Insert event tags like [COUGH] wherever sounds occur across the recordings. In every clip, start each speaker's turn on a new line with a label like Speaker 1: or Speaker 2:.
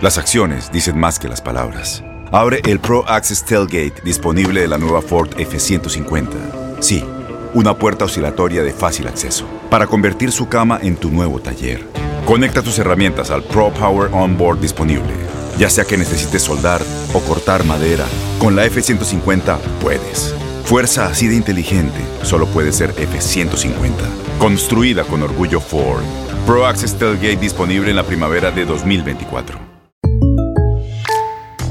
Speaker 1: Las acciones dicen más que las palabras. Abre el Pro Access Tailgate disponible de la nueva Ford F-150. Sí, una puerta oscilatoria de fácil acceso para convertir su cama en tu nuevo taller. Conecta tus herramientas al Pro Power Onboard disponible. Ya sea que necesites soldar o cortar madera, con la F-150 puedes. Fuerza así de inteligente solo puede ser F-150. Construida con orgullo Ford. Pro Access Tailgate disponible en la primavera de 2024.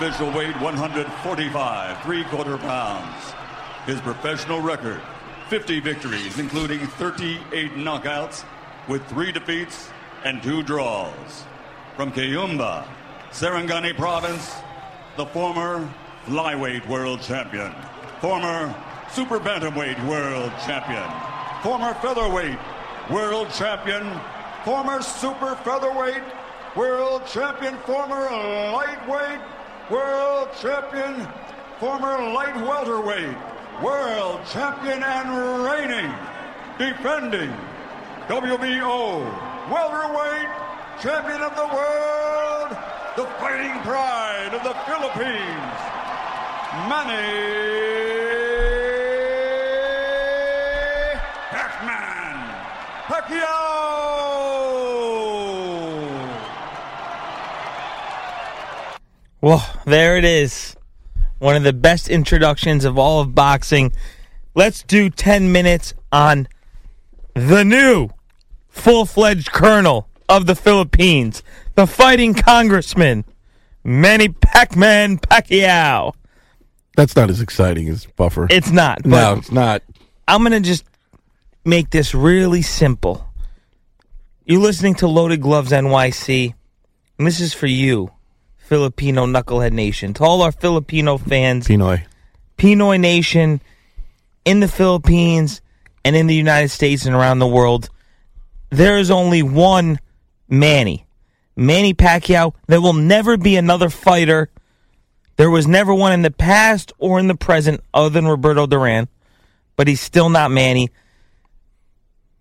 Speaker 2: Official weight 145, three quarter pounds. His professional record 50 victories, including 38 knockouts, with three defeats and two draws. From Kayumba, Sarangani Province, the former flyweight world champion, former super bantamweight world champion, former featherweight world champion, former super featherweight world champion, former lightweight world champion, former light welterweight world champion and reigning, defending WBO welterweight champion of the world, the fighting pride of the Philippines, Manny Pacman Pacquiao.
Speaker 3: Well, there it is. One of the best introductions of all of boxing. Let's do 10 minutes on the new full fledged colonel of the Philippines, the fighting congressman, Manny Pacman Pacquiao.
Speaker 4: That's not as exciting as Buffer.
Speaker 3: It's not.
Speaker 4: no, it's not.
Speaker 3: I'm going to just make this really simple. You're listening to Loaded Gloves NYC, and this is for you, Filipino Knucklehead Nation. To all our Filipino fans,
Speaker 4: Pinoy.
Speaker 3: Pinoy Nation in the Philippines and in the United States and around the world, there is only one Manny. Manny Pacquiao. There will never be another fighter. There was never one in the past or in the present other than Roberto Duran, but he's still not Manny.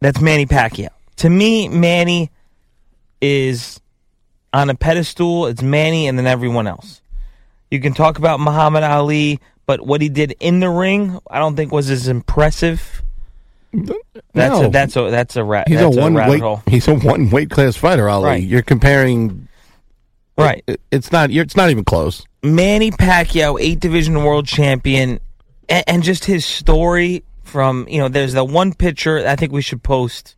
Speaker 3: That's Manny Pacquiao. To me, Manny is on a pedestal, it's Manny and then everyone else. You can talk about Muhammad Ali, but what he did in the ring, I don't think was as impressive. That's
Speaker 4: No.
Speaker 3: a that's a that's a rat.
Speaker 4: He's a one
Speaker 3: rabbit
Speaker 4: weight.
Speaker 3: hole.
Speaker 4: He's a one weight class fighter, Ali.
Speaker 3: Right.
Speaker 4: You're comparing.
Speaker 3: Right.
Speaker 4: it- it's not. You're, it's not even close.
Speaker 3: Manny Pacquiao, eight division world champion, and, and just his story from you know. There's the one picture I think we should post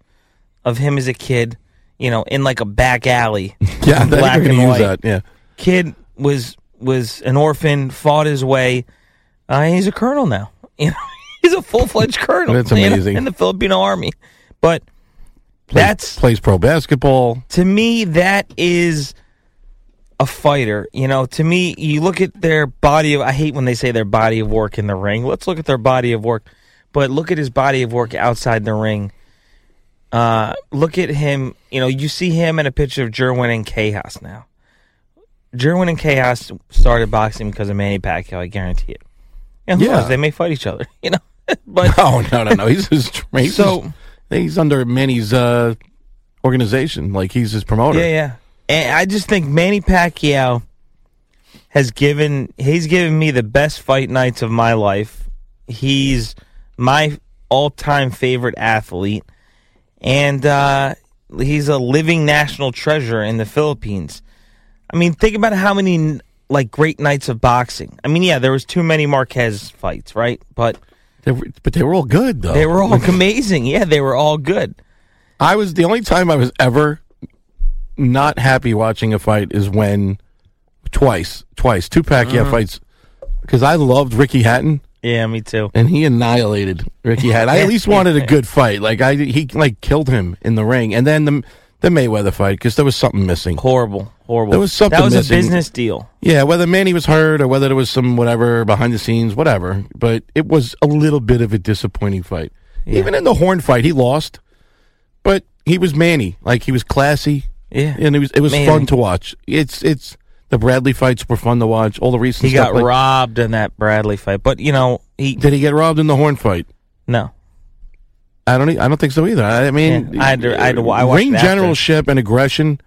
Speaker 3: of him as a kid, you know, in like a back alley. [LAUGHS]
Speaker 4: Yeah,
Speaker 3: in black and white.
Speaker 4: that. Yeah.
Speaker 3: Kid was was an orphan, fought his way. Uh, he's a colonel now. [LAUGHS] You know, he's a full fledged [LAUGHS] colonel.
Speaker 4: That's amazing.
Speaker 3: in the Filipino army. But
Speaker 4: Plays,
Speaker 3: that's
Speaker 4: plays pro basketball.
Speaker 3: to me that is a fighter you know to me you look at their body of i hate when they say their body of work in the ring let's look at their body of work but look at his body of work outside the ring uh look at him you know you see him in a picture of Jerwin Ancajas now Jerwin Ancajas started boxing because of Manny Pacquiao I guarantee it and
Speaker 4: Yeah.
Speaker 3: knows, they may fight each other [LAUGHS] you know [LAUGHS] but
Speaker 4: No, no, no, no. He's his. He's
Speaker 3: So-
Speaker 4: he's under Manny's uh, organization. Like he's his promoter.
Speaker 3: Yeah, yeah. And I just think Manny Pacquiao has given he's given me the best fight nights of my life. He's my all-time favorite athlete and uh he's a living national treasure in the Philippines. I mean, think about how many like great nights of boxing. I mean, yeah, there was too many Marquez fights, right? But
Speaker 4: They were, but they were all good though.
Speaker 3: they were all [LAUGHS] amazing. Yeah, they were all good.
Speaker 4: I was the only time I was ever not happy watching a fight is when twice, twice, two Pacquiao
Speaker 3: Mhm.
Speaker 4: fights because I loved Ricky Hatton
Speaker 3: Yeah, me too.
Speaker 4: and he annihilated Ricky Hatton. I at least wanted a good fight. Like I, he like killed him in the ring, and then the the Mayweather fight because there was something missing.
Speaker 3: Horrible, horrible.
Speaker 4: There was something
Speaker 3: That was
Speaker 4: missing.
Speaker 3: a business deal.
Speaker 4: Yeah, whether Manny was hurt or whether there was some whatever behind the scenes, whatever. But it was a little bit of a disappointing fight. Even in the Horn fight, he lost, but he was Manny. Like he was classy.
Speaker 3: Yeah,
Speaker 4: and it was it was
Speaker 3: Manny.
Speaker 4: fun to watch. It's it's the Bradley fights were fun to watch. All the recent
Speaker 3: He got
Speaker 4: like-
Speaker 3: robbed in that Bradley fight, but you know he
Speaker 4: Did he get robbed in the Horn fight?
Speaker 3: no.
Speaker 4: I don't. I don't think so either. I, mean,
Speaker 3: Yeah, I had to- I had to- I watched
Speaker 4: ring generalship and aggression.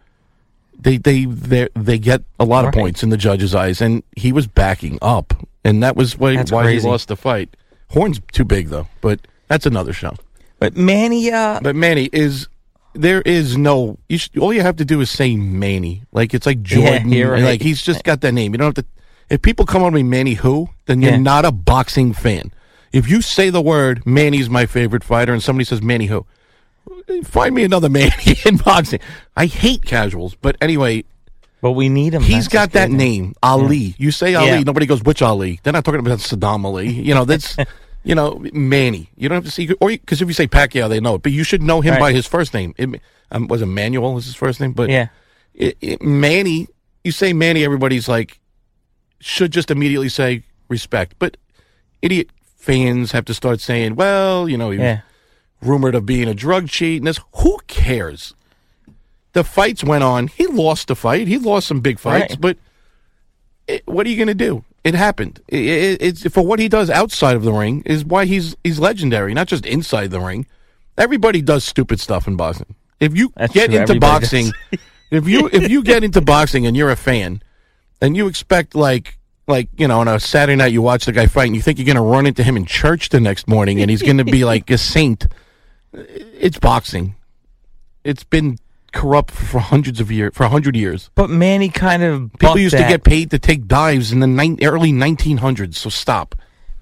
Speaker 4: They they they they get a lot of points in the judge's eyes, and he was backing up, and that was why, why he lost the fight. Horn's too big though, but that's another show.
Speaker 3: But Manny, uh,
Speaker 4: But Manny is there is no. You should, all you have to do is say Manny, like it's like Jordan,
Speaker 3: you're right.
Speaker 4: like he's just got that name. You don't have to. If people come on me Manny who, then you're
Speaker 3: Yeah.
Speaker 4: not a boxing fan. If you say the word Manny's my favorite fighter, and somebody says Manny who, find me another Manny [LAUGHS] in boxing. I hate casuals, but anyway,
Speaker 3: but we need him.
Speaker 4: He's
Speaker 3: That's
Speaker 4: got that name, Ali. You say Ali,
Speaker 3: Yeah.
Speaker 4: nobody goes which Ali. They're not talking about Sadam Ali. You know that's, [LAUGHS] you know Manny. You don't have to see or because if you say Pacquiao, they know it. But you should know him
Speaker 3: Right.
Speaker 4: by his first name. It, um, was it Manuel? Was his first name? But
Speaker 3: Yeah.
Speaker 4: it, it, Manny. You say Manny, everybody's like should just immediately say respect. But idiot fans have to start saying, well, you know, he
Speaker 3: Yeah.
Speaker 4: rumored of being a drug cheat and this. Who cares? The fights went on. He lost the fight. He lost some big fights,
Speaker 3: Right.
Speaker 4: but it, what are you going to do? It happened. It, it, it's for what he does outside of the ring is why he's he's legendary, not just inside the ring. Everybody does stupid stuff in boxing. If you
Speaker 3: That's
Speaker 4: get
Speaker 3: true.
Speaker 4: into boxing, [LAUGHS] if you if you get into boxing and you're a fan, and you expect like like you know on a Saturday night you watch the guy fight and you think you're going to run into him in church the next morning and he's going to be like a saint. It's boxing. It's been corrupt for hundreds of years for a hundred years.
Speaker 3: But Manny kind of
Speaker 4: People used
Speaker 3: that.
Speaker 4: to get paid to take dives in the nine, early 1900s. So stop.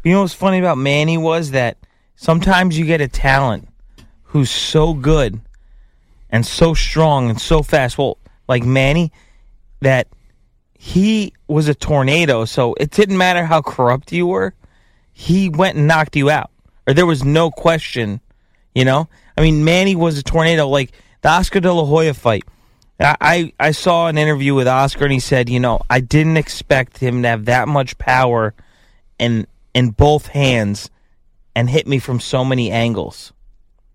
Speaker 3: You know what's funny about Manny was that sometimes you get a talent who's so good and so strong and so fast. Well, like Manny, that he was a tornado, so it didn't matter how corrupt you were. He went and knocked you out, or there was no question. You know, I mean, Manny was a tornado. Like the Oscar De La Hoya fight. I, I saw an interview with Oscar, and he said, you know, I didn't expect him to have that much power in in both hands and hit me from so many angles.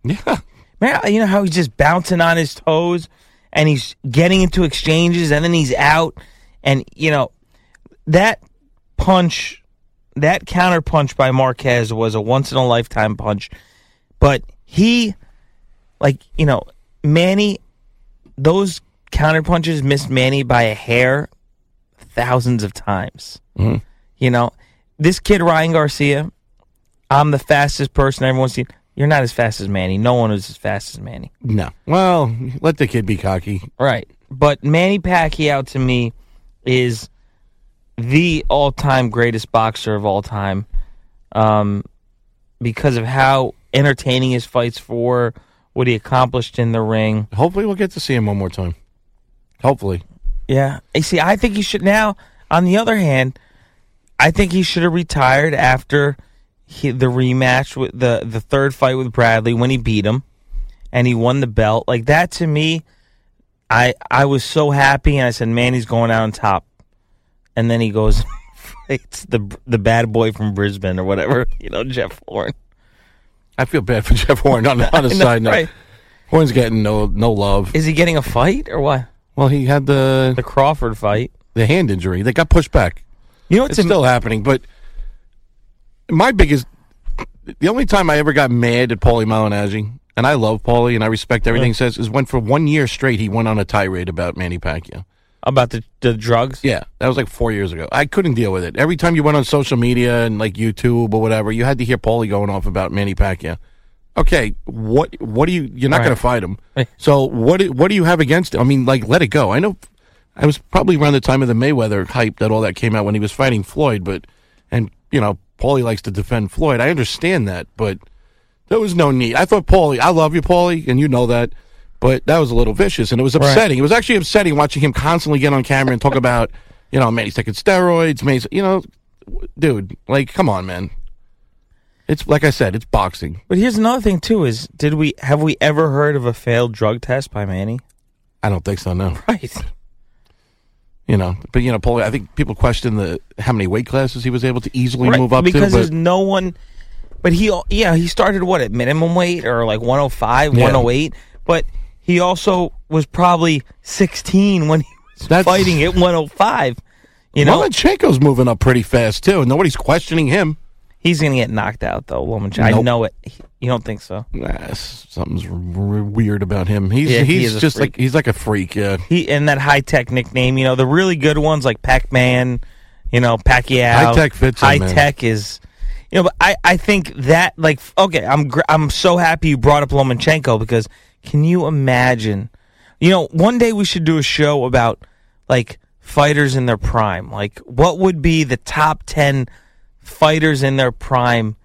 Speaker 4: Yeah.
Speaker 3: Man, you know how he's just bouncing on his toes and he's getting into exchanges and then he's out and you know that punch that counter punch by Marquez was a once in a lifetime punch. But he like, you know, Manny those counter punches missed Manny by a hair thousands of times.
Speaker 4: Mhm.
Speaker 3: You know, this kid Ryan Garcia, I'm the fastest person everyone's seen. You're not as fast as Manny. No one is as fast as Manny.
Speaker 4: No. Well, let the kid be cocky.
Speaker 3: Right. But Manny Pacquiao to me is the all-time greatest boxer of all time, um, because of how entertaining his fights for, what he accomplished in the ring.
Speaker 4: Hopefully, we'll get to see him one more time. Hopefully.
Speaker 3: Yeah. You see, I think he should now. On the other hand, I think he should have retired after he, the rematch with the the third fight with Bradley when he beat him, and he won the belt. Like that to me, I I was so happy, and I said, "Man, he's going out on top." And then he goes, [LAUGHS] "It's the the bad boy from Brisbane or whatever." [LAUGHS] You know, Jeff Horn.
Speaker 4: I feel bad for [LAUGHS] Jeff Horn on, on a [LAUGHS]
Speaker 3: know,
Speaker 4: side note.
Speaker 3: right.
Speaker 4: Horn's getting no no love.
Speaker 3: Is he getting a fight or what?
Speaker 4: Well, he had the
Speaker 3: the Crawford fight,
Speaker 4: the hand injury. They got pushed back.
Speaker 3: You know what's
Speaker 4: it's still happening, but my biggest, the only time I ever got mad at Paulie Malignaggi, and I love Paulie and I respect everything he says, is when for one year straight he went on a tirade about Manny Pacquiao.
Speaker 3: About the the drugs?
Speaker 4: Yeah, that was like four years ago. I couldn't deal with it. Every time you went on social media and like YouTube or whatever, you had to hear Paulie going off about Manny Pacquiao. Okay, what what do you? You're not
Speaker 3: Right.
Speaker 4: going to fight him. So what do- what do you have against? I mean, like let it go. I know. I was probably around the time of the Mayweather hype that all that came out when he was fighting Floyd, but and you know Paulie likes to defend Floyd. I understand that, but there was no need. I thought Paulie, I love you, Paulie, and you know that, but that was a little vicious, and it was
Speaker 3: Right.
Speaker 4: upsetting. It was actually upsetting watching him constantly get on camera and talk about, [LAUGHS] you know, man, he's taking steroids, man, you know, dude, like, come on, man. It's like I said, it's boxing.
Speaker 3: But here's another thing too: is did we have we ever heard of a failed drug test by Manny?
Speaker 4: I don't think so, no. [LAUGHS]
Speaker 3: Right.
Speaker 4: You know, but you know, Paulie, I think people question the how many weight classes he was able to easily
Speaker 3: Right,
Speaker 4: move up
Speaker 3: because
Speaker 4: to.
Speaker 3: there's no one. But he, yeah, he started what at minimum weight or like 105,
Speaker 4: Yeah.
Speaker 3: 108. But he also was probably 16 when he was
Speaker 4: That's-
Speaker 3: fighting at 105. You know,
Speaker 4: Lomachenko's moving up pretty fast too. Nobody's questioning him.
Speaker 3: he's gonna get knocked out though. Lomachenko, I know it. He- You don't think so?
Speaker 4: Nah, something's weird about him. He's
Speaker 3: Yeah,
Speaker 4: he's
Speaker 3: a
Speaker 4: just like he's like a freak. Yeah,
Speaker 3: He and that high tech nickname. You know, the really good ones like Pac Man. You know, Pacquiao.
Speaker 4: High-tech fits him,
Speaker 3: High
Speaker 4: man.
Speaker 3: tech is. You know, but I, I think that like okay, I'm gr- I'm so happy you brought up Lomachenko because can you imagine? You know, one day we should do a show about like fighters in their prime. Like, what would be the top ten fighters in their prime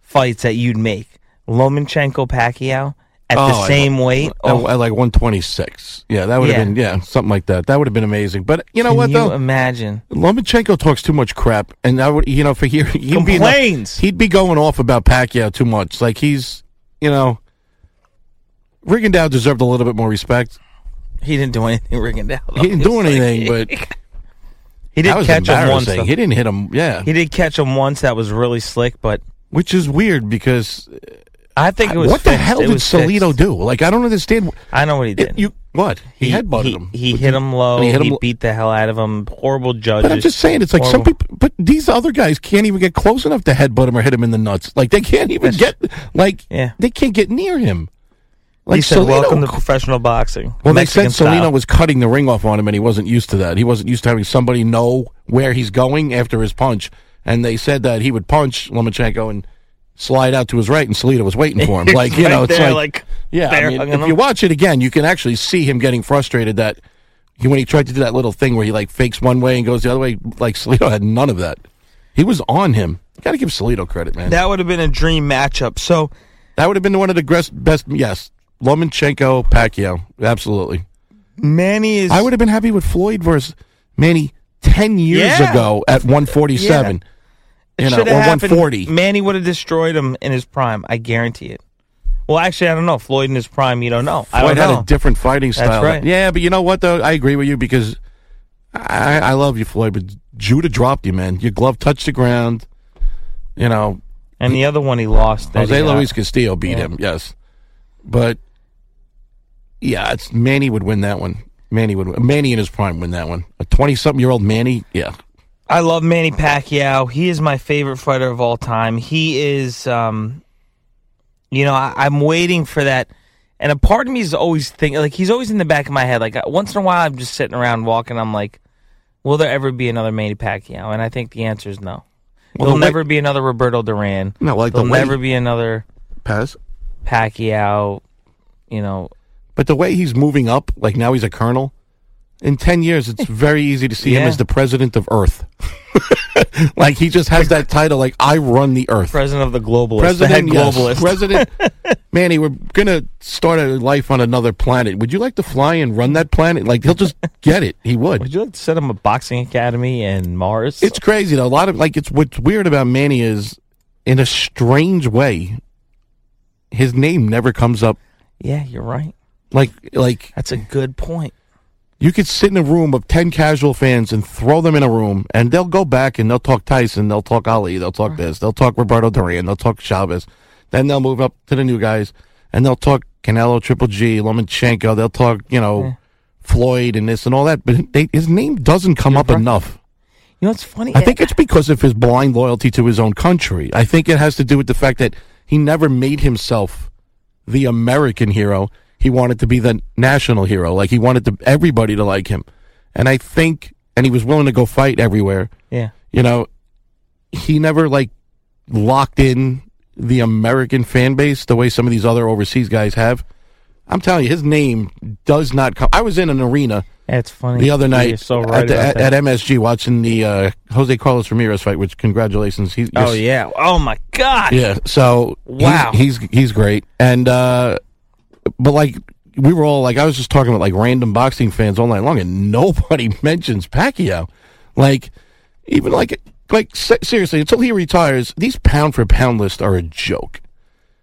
Speaker 3: fights that you'd make? Lomachenko, Pacquiao at
Speaker 4: Oh,
Speaker 3: the
Speaker 4: I-
Speaker 3: same weight.
Speaker 4: Oh, oh, at like 126. Yeah, that would have been yeah something like that. That would have been amazing. But you know
Speaker 3: Can
Speaker 4: what
Speaker 3: you
Speaker 4: though?
Speaker 3: imagine?
Speaker 4: Lomachenko talks too much crap, and I would you know for here [LAUGHS] he'd be
Speaker 3: Complains.
Speaker 4: he'd be going off about Pacquiao too much. Like he's you know. Rigondeaux deserved a little bit more respect.
Speaker 3: He didn't do anything down.
Speaker 4: He didn't do anything, [LAUGHS] but
Speaker 3: he did catch him once. though.
Speaker 4: He didn't hit him. Yeah,
Speaker 3: He did catch him once. That was really slick, but
Speaker 4: which is weird because
Speaker 3: I think it was.
Speaker 4: what the hell
Speaker 3: It
Speaker 4: did
Speaker 3: was fixed.
Speaker 4: do? Like I don't understand.
Speaker 3: I know what he did.
Speaker 4: You what? He, headbutted
Speaker 3: he,
Speaker 4: him.
Speaker 3: He hit him low. He,
Speaker 4: he hit him lo-
Speaker 3: beat the hell out of him. Horrible judges.
Speaker 4: But I'm just saying, it's like some people, but these other guys can't even get close enough to headbutt him or hit him in the nuts. Like they can't even get, like,
Speaker 3: Yeah.
Speaker 4: they can't get near him.
Speaker 3: Like he said,
Speaker 4: Salino-
Speaker 3: "Welcome to professional boxing."
Speaker 4: Well,
Speaker 3: Mexican
Speaker 4: they said
Speaker 3: style.
Speaker 4: was cutting the ring off on him, and he wasn't used to that. He wasn't used to having somebody know where he's going after his punch. And they said that he would punch Lomachenko and slide out to his right, and Salido was waiting for him. [LAUGHS] Like you know, it's
Speaker 3: there,
Speaker 4: like,
Speaker 3: like,
Speaker 4: yeah. I mean, if you watch it again, you can actually see him getting frustrated that he, when he tried to do that little thing where he like fakes one way and goes the other way. Like Salido had none of that. He was on him. Got to give Salido credit, man.
Speaker 3: That would have been a dream matchup. So
Speaker 4: That would have been one of the gres- best. Yes, Lomachenko, Pacquiao, absolutely.
Speaker 3: Manny is.
Speaker 4: I would have been happy with Floyd versus Manny ten years
Speaker 3: Yeah.
Speaker 4: ago at one forty seven.
Speaker 3: It
Speaker 4: You know, or
Speaker 3: have
Speaker 4: one
Speaker 3: happened.
Speaker 4: forty.
Speaker 3: Manny would have destroyed him in his prime. I guarantee it. Well, actually, I don't know. Floyd in his prime, you don't know. I
Speaker 4: Floyd
Speaker 3: don't
Speaker 4: had
Speaker 3: know.
Speaker 4: a different fighting
Speaker 3: That's
Speaker 4: style.
Speaker 3: right.
Speaker 4: Yeah, but you know what though? I agree with you because I, I love you, Floyd, but Judah dropped you, man. Your glove touched the ground. You know,
Speaker 3: and the other one he lost. that
Speaker 4: Jose
Speaker 3: he.
Speaker 4: Luis Castillo beat
Speaker 3: Yeah.
Speaker 4: him. Yes, but yeah, it's Manny would win that one. Manny would. Win. Manny in his prime win that one. A twenty-something-year-old Manny. Yeah,
Speaker 3: I love Manny Pacquiao. He is my favorite fighter of all time. He is, um, you know, I, I'm waiting for that. And a part of me is always thinking, like he's always in the back of my head. Like once in a while, I'm just sitting around walking. I'm like, will there ever be another Manny Pacquiao? And I think the answer is no.
Speaker 4: Well,
Speaker 3: There'll
Speaker 4: the way-
Speaker 3: never be another Roberto Duran.
Speaker 4: No, like
Speaker 3: There'll
Speaker 4: way-
Speaker 3: never be another
Speaker 4: Paz.
Speaker 3: Pacquiao. You know,
Speaker 4: But the way he's moving up, like now he's a colonel. In ten years, it's [LAUGHS] very easy to see him as the president of Earth. [LAUGHS] like he just has that title, like I run the Earth.
Speaker 3: president of the globalist,
Speaker 4: President,
Speaker 3: the
Speaker 4: yes.
Speaker 3: globalist.
Speaker 4: President, [LAUGHS] Manny, we're gonna start a life on another planet. Would you like to fly and run that planet? Like he'll just get it. He would.
Speaker 3: Would you like to set him a boxing academy in Mars?
Speaker 4: It's crazy though. A lot of like it's what's weird about Manny is, in a strange way, his name never comes up.
Speaker 3: yeah, you're right.
Speaker 4: Like like
Speaker 3: That's a good point.
Speaker 4: You could sit in a room of ten casual fans and throw them in a room, and they'll go back and they'll talk Tyson, they'll talk Ali, they'll talk this, they'll talk Roberto Duran, they'll talk Chavez. Then they'll move up to the new guys, and they'll talk Canelo, Triple G, Lomachenko. They'll talk you know Floyd and this and all that, but they, his name doesn't come up enough.
Speaker 3: You know it's funny?
Speaker 4: I think it's because of his blind loyalty to his own country. I think it has to do with the fact that he never made himself the American hero. He wanted to be the national hero. Like he wanted to, everybody to like him. And I think, and he was willing to go fight everywhere.
Speaker 3: Yeah.
Speaker 4: You know, he never like locked in the American fan base the way some of these other overseas guys have. I'm telling you, his name does not come. I was in an arena
Speaker 3: That's funny.
Speaker 4: the other night
Speaker 3: so right
Speaker 4: at, the, at, at MSG watching the uh, Jose Carlos Ramirez fight. Which congratulations, he's
Speaker 3: oh yeah. Oh my God.
Speaker 4: yeah. So
Speaker 3: Wow.
Speaker 4: he's, he's he's great, and uh, but like we were all like I was just talking about like random boxing fans all night long, and nobody [LAUGHS] mentions Pacquiao. Like even like like se- seriously, until he retires, these pound for pound lists are a joke.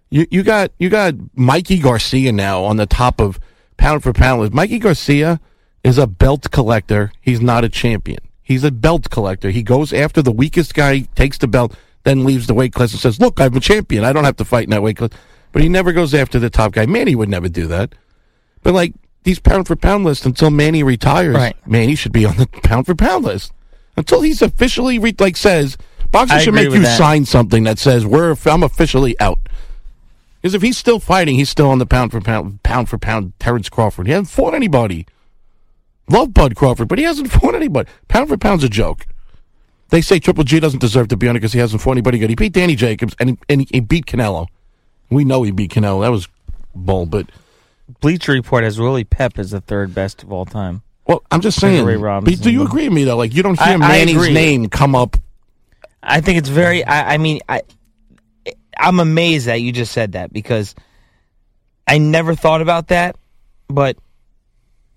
Speaker 4: You you got you got Mikey Garcia now on the top of pound for pound list. Mikey Garcia is a belt collector. He's not a champion. He's a belt collector. He goes after the weakest guy, takes the belt, then leaves the weight class and says, "Look, I'm a champion. I don't have to fight in that weight class." But he never goes after the top guy. Manny would never do that. But like these pound for pound lists, until Manny retires,
Speaker 3: Right.
Speaker 4: Manny should be on the [LAUGHS] pound for pound list until he's officially re- like says. Boxing should make you
Speaker 3: that.
Speaker 4: sign something that says we're I'm officially out. Because if he's still fighting, he's still on the pound for pound, pound for pound. Terrence Crawford, he hasn't fought anybody. Love Bud Crawford, but he hasn't [LAUGHS] fought anybody. Pound for pound's a joke. They say Triple G doesn't deserve to be on it because he hasn't fought anybody good. He beat Danny Jacobs and he, and he, he beat Canelo. We know he beat Canelo. That was bull, but
Speaker 3: Bleacher Report has Willie Pep as the third best of all time.
Speaker 4: well, I'm just saying.
Speaker 3: Ray Robinson.
Speaker 4: do you agree with me though? Like you don't hear
Speaker 3: I- I
Speaker 4: Manny's
Speaker 3: agree.
Speaker 4: name come up.
Speaker 3: I think it's very. I, I mean, I I'm amazed that you just said that because I never thought about that. But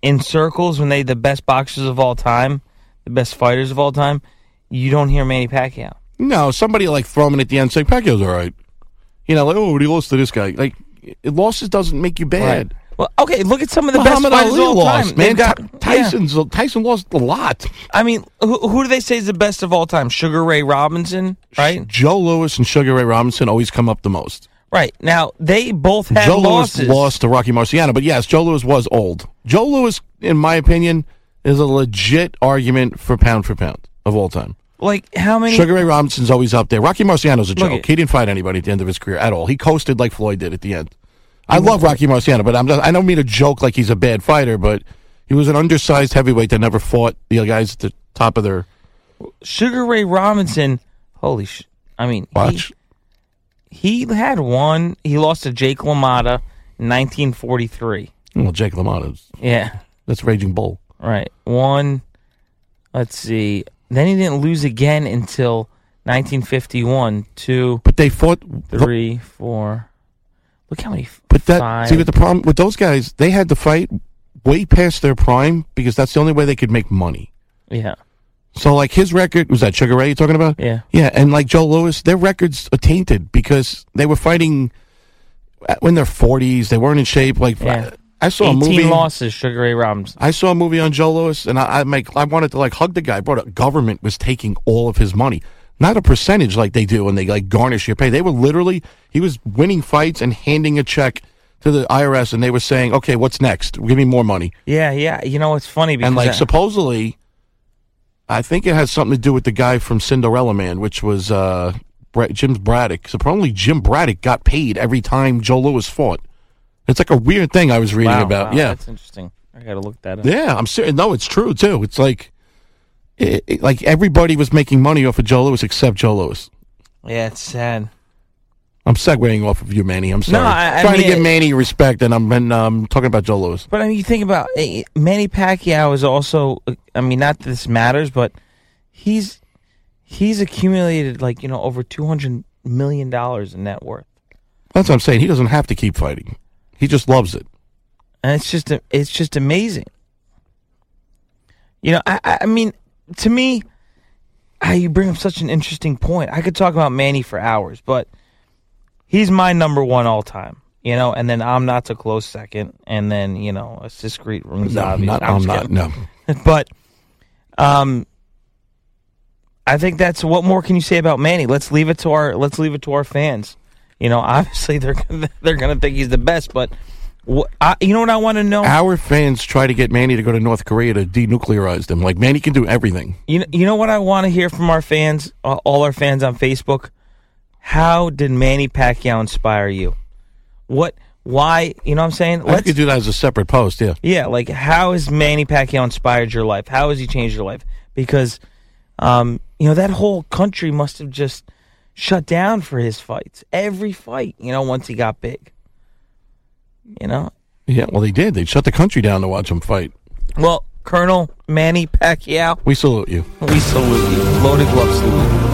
Speaker 3: in circles, when they the best boxers of all time, the best fighters of all time, you don't hear Manny Pacquiao.
Speaker 4: No, somebody like throw him in at the end, saying Pacquiao's all right. You know, like oh, he lost to this guy. Like losses doesn't make you bad.
Speaker 3: Well, okay, look at some of the
Speaker 4: Muhammad
Speaker 3: best fighters
Speaker 4: Ali
Speaker 3: of all
Speaker 4: lost,
Speaker 3: time.
Speaker 4: man.
Speaker 3: Got-
Speaker 4: Ty-
Speaker 3: yeah.
Speaker 4: Tyson's Tyson lost a lot.
Speaker 3: I mean, who, who do they say is the best of all time? Sugar Ray Robinson, right?
Speaker 4: Joe Louis and Sugar Ray Robinson always come up the most.
Speaker 3: Right now, they both had
Speaker 4: Joe
Speaker 3: losses.
Speaker 4: Louis lost to Rocky Marciano, but yes, Joe Louis was old. Joe Louis, in my opinion, is a legit argument for pound for pound of all time.
Speaker 3: Like how many?
Speaker 4: Sugar Ray Robinson's always up there. Rocky Marciano's a
Speaker 3: Look
Speaker 4: joke.
Speaker 3: at-
Speaker 4: he didn't fight anybody at the end of his career at all. He coasted like Floyd did at the end. I love Rocky Marciano, but I'm just, I don't mean to joke like he's a bad fighter, but he was an undersized heavyweight that never fought the guys at the top of their
Speaker 3: Sugar Ray Robinson. Holy sh! I mean,
Speaker 4: watch.
Speaker 3: He, he had one. He lost to Jake LaMotta in 1943.
Speaker 4: Well, Jake LaMotta's
Speaker 3: Yeah,
Speaker 4: that's Raging Bull.
Speaker 3: right. One. Let's see. Then he didn't lose again until 1951. Two,
Speaker 4: But they fought.
Speaker 3: three, four. Look how many.
Speaker 4: But that
Speaker 3: five.
Speaker 4: see, what the problem with those guys, they had to fight way past their prime because that's the only way they could make money.
Speaker 3: Yeah.
Speaker 4: So, like his record was that Sugar Ray you talking about?
Speaker 3: Yeah.
Speaker 4: yeah, and like Joe Louis, their records are tainted because they were fighting when they're forties. They weren't in shape. Like
Speaker 3: Yeah.
Speaker 4: I, saw a
Speaker 3: 18
Speaker 4: movie.
Speaker 3: losses. Sugar Ray Robinson.
Speaker 4: I saw a movie on Joe Louis, and I, I make I wanted to like hug the guy. But the government was taking all of his money, not a percentage like they do and they like garnish your pay. They were literally he was winning fights and handing a check to the IRS, and they were saying, "Okay, what's next? Give me more money."
Speaker 3: Yeah, yeah. You know, it's funny because
Speaker 4: and like
Speaker 3: I-
Speaker 4: supposedly, I think it has something to do with the guy from Cinderella Man, which was uh, Jim Braddock. Supposedly, Jim Braddock got paid every time Joe Louis fought. It's like a weird thing I was reading
Speaker 3: Wow,
Speaker 4: about.
Speaker 3: wow,
Speaker 4: yeah,
Speaker 3: that's interesting. I got to look that up.
Speaker 4: yeah. I'm serious. No, it's true too. It's like, it, it- like everybody was making money off of Joe Louis except Joe Louis.
Speaker 3: Yeah, it's sad.
Speaker 4: I'm segueing off of you, Manny. I'm sorry.
Speaker 3: No, I- I
Speaker 4: Trying
Speaker 3: mean,
Speaker 4: to give Manny respect, and I'm and, um, talking about Joe Louis.
Speaker 3: But I mean, you think about eh, Manny Pacquiao is also. I mean, not that this matters, but he's he's accumulated like you know over two hundred million dollars in net worth,
Speaker 4: That's what I'm saying. He doesn't have to keep fighting. He just loves it.
Speaker 3: and it's just it's just amazing. You know, I I mean, to me, I, you bring up such an interesting point. I could talk about Manny for hours, but he's my number one all time. You know, and then I'm not so close second, and then you know a discreet room's
Speaker 4: No,
Speaker 3: obvious.
Speaker 4: not-
Speaker 3: I'm
Speaker 4: I'm not, no. [LAUGHS]
Speaker 3: but um, I think that's what more can you say about Manny? Let's leave it to our let's leave it to our fans. You know, obviously they're gonna, [LAUGHS] they're gonna think he's the best, but wh- I, you know what I want to know?
Speaker 4: Our fans try to get Manny to go to North Korea to denuclearize them. Like Manny can do everything.
Speaker 3: You know, you know what I want to hear from our fans, uh, all our fans on Facebook. How did Manny Pacquiao inspire you? What? Why? You know what I'm saying?
Speaker 4: I could do that as a separate post. Yeah.
Speaker 3: Yeah, like how has Manny Pacquiao inspired your life? How has he changed your life? Because, um, you know, that whole country must have just shut down for his fights. Every fight, you know, once he got big. You know?
Speaker 4: Yeah. Well, they did. They shut the country down to watch him fight.
Speaker 3: Well, Colonel Manny Pacquiao,
Speaker 4: We salute you.
Speaker 3: we salute you. Loaded glove salute.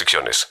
Speaker 5: restricciones.